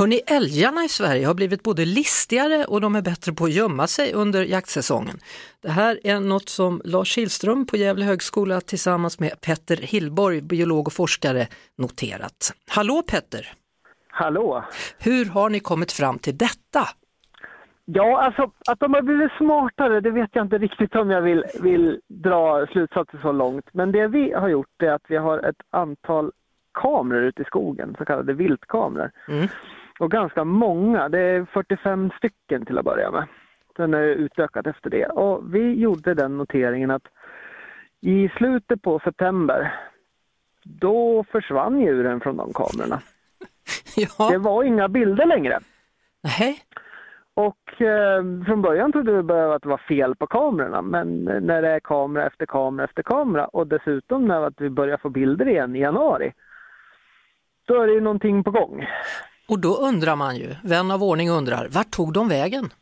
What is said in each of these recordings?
Hörrni, älgarna i Sverige har blivit både listigare och de är bättre på att gömma sig under jaktsäsongen. Det här är något som Lars Kihlström på Gävle högskola tillsammans med Petter Hillborg, biolog och forskare, noterat. Hallå Petter! Hallå! Hur har ni kommit fram till detta? Ja, alltså att de har blivit smartare, det vet jag inte riktigt om jag vill, vill dra slutsatser så långt. Men det vi har gjort är att vi har ett antal kameror ute i skogen, så kallade viltkameror. Mm. Och ganska många, det är 45 stycken till att börja med. Den är utökat efter det. Och vi gjorde den noteringen att i slutet på september, då försvann djuren från de kamerorna. Det Ja, var inga bilder längre. nej. Och eh, från början trodde vi bara att det var fel på kamerorna, men när det är kamera efter kamera efter kamera och dessutom när vi börjar få bilder igen i januari, då är det ju någonting på gång. Och då undrar man ju, vän av ordning undrar, vart tog de vägen?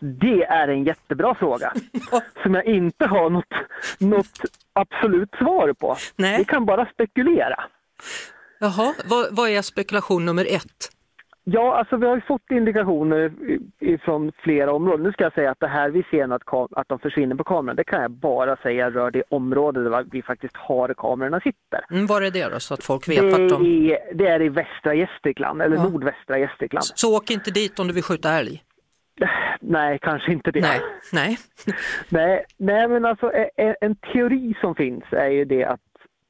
Det är en jättebra fråga som jag inte har något, något absolut svar på. Nej. Vi kan bara spekulera. Jaha, vad, vad är spekulation nummer ett? Ja, alltså vi har ju fått indikationer i- ifrån flera områden. Nu ska jag säga att det här vi ser att, att de försvinner på kameran, det kan jag bara säga rör det område där vi faktiskt har kamerorna sitter. Mm, var är det då så att folk Det vet vart de... är, det är i västra Gästrikland, eller Ja. nordvästra Gästrikland. Så åk inte dit om du vill skjuta älg. Nej, kanske inte det. Nej, nej. Nej, nej men alltså e- e- en teori som finns är ju det att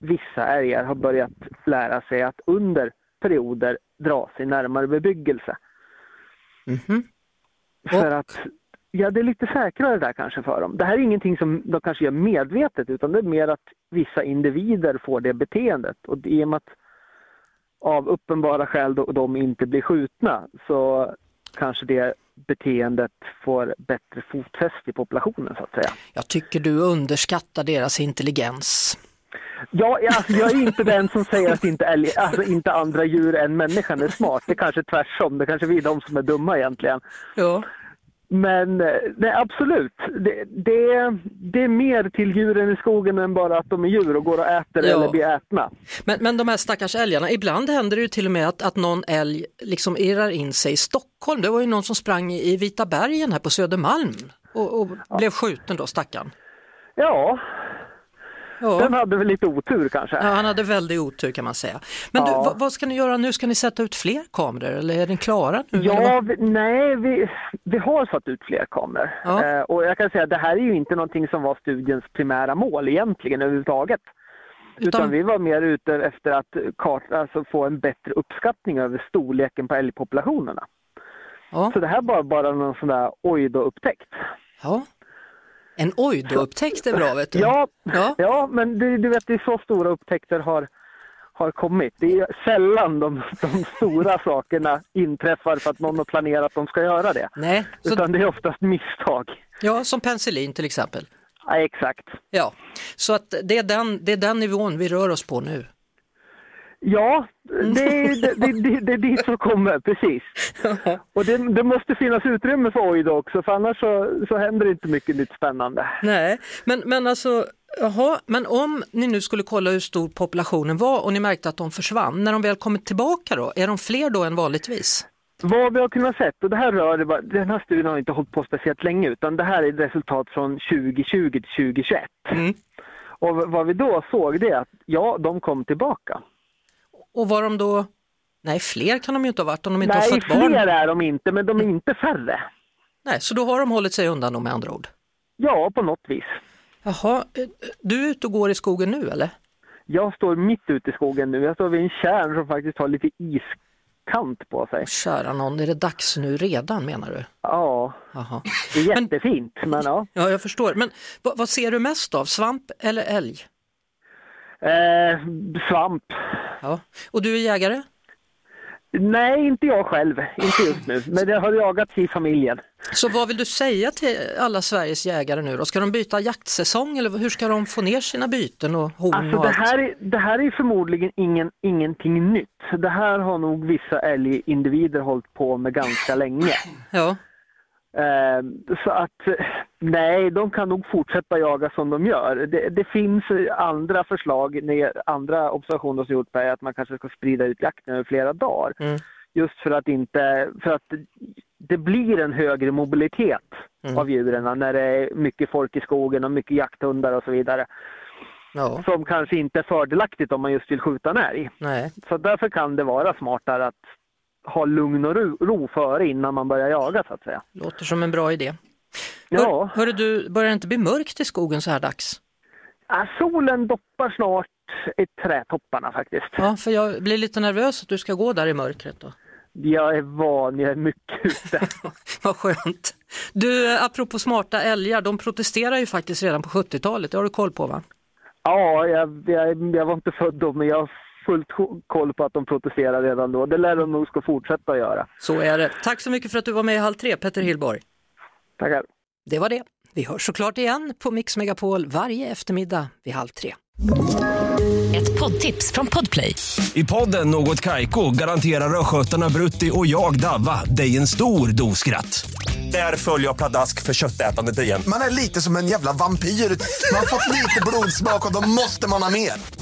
vissa älgar har börjat lära sig att under perioder dra sig närmare bebyggelse. Mhm. För att, ja det är lite säkrare där kanske för dem. Det här är ingenting som de kanske gör medvetet utan det är mer att vissa individer får det beteendet. Och i och med att av uppenbara skäl då de inte blir skjutna så kanske det beteendet får bättre fotfäste i populationen så att säga. Jag tycker du underskattar deras intelligens. Ja, alltså, jag är inte den som säger att inte, älg, alltså, inte andra djur än människan är smart. Det är kanske tvärtom. Det kanske vi är de som är dumma egentligen. Ja. Men eh, nej, absolut, det, det, det är mer till djuren i skogen än bara att de är djur och går och äter Ja. eller blir ätna. Men, men de här stackars älgarna, ibland händer det ju till och med att, att någon älg liksom irrar in sig i Stockholm. Det var ju någon som sprang i Vita bergen här på Södermalm och, och blev skjuten då, stackarn. Ja, Ja. den hade väl lite otur kanske. Ja, han hade väldigt otur kan man säga. Men du, Ja. vad, vad ska ni göra nu? Ska ni sätta ut fler kameror eller är ni klara nu? Ja, vi, nej, vi, vi har satt ut fler kameror. Ja. Eh, och jag kan säga att det här är ju inte någonting som var studiens primära mål egentligen överhuvudtaget. Utan, Utan- vi var mer ute efter att kart, alltså få en bättre uppskattning över storleken på älgpopulationerna. Ja. Så det här var bara någon sån där oj då upptäckt. ja. En oj då upptäckt är bra vet du. Ja, Ja. ja. men du, du vet det är så stora upptäckter har, har kommit. Det är sällan de, de stora sakerna inträffar för att någon har planerat att de ska göra det. Nej, så, Utan det är oftast misstag. ja, som penicillin till exempel. Ja, exakt. Ja, så att det är, den, det är den nivån vi rör oss på nu. Ja, det, är- det, det, det, dit som kommer, precis. Och det, det måste finnas utrymme för då också, för annars så, så händer det inte mycket nytt spännande. Nej, men, men alltså, jaha, men om ni nu skulle kolla hur stor populationen var och ni märkte att de försvann, när de väl kommer tillbaka då, är de fler då än vanligtvis? Vad vi har kunnat sett, och det här rör, bara- den här studien har inte hållit på speciellt länge, utan det här är ett resultat från 2020 till 2021. Mm. Och vad vi då såg det är att ja, de kom tillbaka. Och var de då, nej fler kan de ju inte ha varit om de inte har Nej, fött barn. fler är de inte, men de är inte färre. Nej, så då har de hållit sig undan då med andra ord. Ja, på något vis. Jaha, eh, du är ute och går i skogen nu eller? Jag står mitt ute i skogen nu. Jag står vid en kärn som faktiskt har lite iskant på sig. Kära någon, är det dags nu redan menar du? Ja, Jaha. det är Men- jättefint, men ja. Ja, jag förstår. Men vad, vad ser du mest av, svamp eller älg? Eh, svamp. Ja. Och du är jägare? Nej, inte jag själv, inte just nu, men det har jagats i familjen. Så vad vill du säga till alla Sveriges jägare nu då? Ska de byta jaktsäsong eller hur ska de få ner sina byten och horn Alltså och det allt? här, är, det här är förmodligen ingen, ingenting nytt. Det här har nog vissa älgindivider hållit på med ganska länge. Ja, så att nej, de kan nog fortsätta jaga som de gör. Det, det finns andra förslag, andra observationer som gjorts är att man kanske ska sprida ut jakten över flera dagar. Mm. Just för att inte, för att det blir en högre mobilitet Mm. av djuren när det är mycket folk i skogen och mycket jakthundar och så vidare. ja, Som kanske inte är fördelaktigt om man just vill skjuta en älg. nej. Så därför kan det vara smartare att ha lugn och ro, ro före innan man börjar jaga så att säga. Låter som en bra idé. Ja. Hör, hörru du, börjar det inte bli mörkt i skogen så här dags? Ja, solen doppar snart i trädtopparna faktiskt. Ja, för jag blir lite nervös att du ska gå där i mörkret då. Jag är van, jag är mycket ute. Vad skönt. Du, apropå smarta älgar, de protesterar ju faktiskt redan på 70-talet, det har du koll på va? Ja, jag, jag, jag var inte född då, men jag fullt koll på att de protesterar redan då. Det lär de nog ska fortsätta göra. Så är det. Tack så mycket för att du var med i Halv tre, Petter Hillborg. Tackar. Det var det. Vi hörs såklart igen på Mix Megapol varje eftermiddag vid halv tre. Ett poddtips från Podplay. I podden Något Kaiko garanterar östgötarna Brutti och jag, Davva, dig en stor dos skratt. Där följer jag pladask för köttätandet igen. Man är lite som en jävla vampyr. Man har fått lite blodsmak och då måste man ha mer.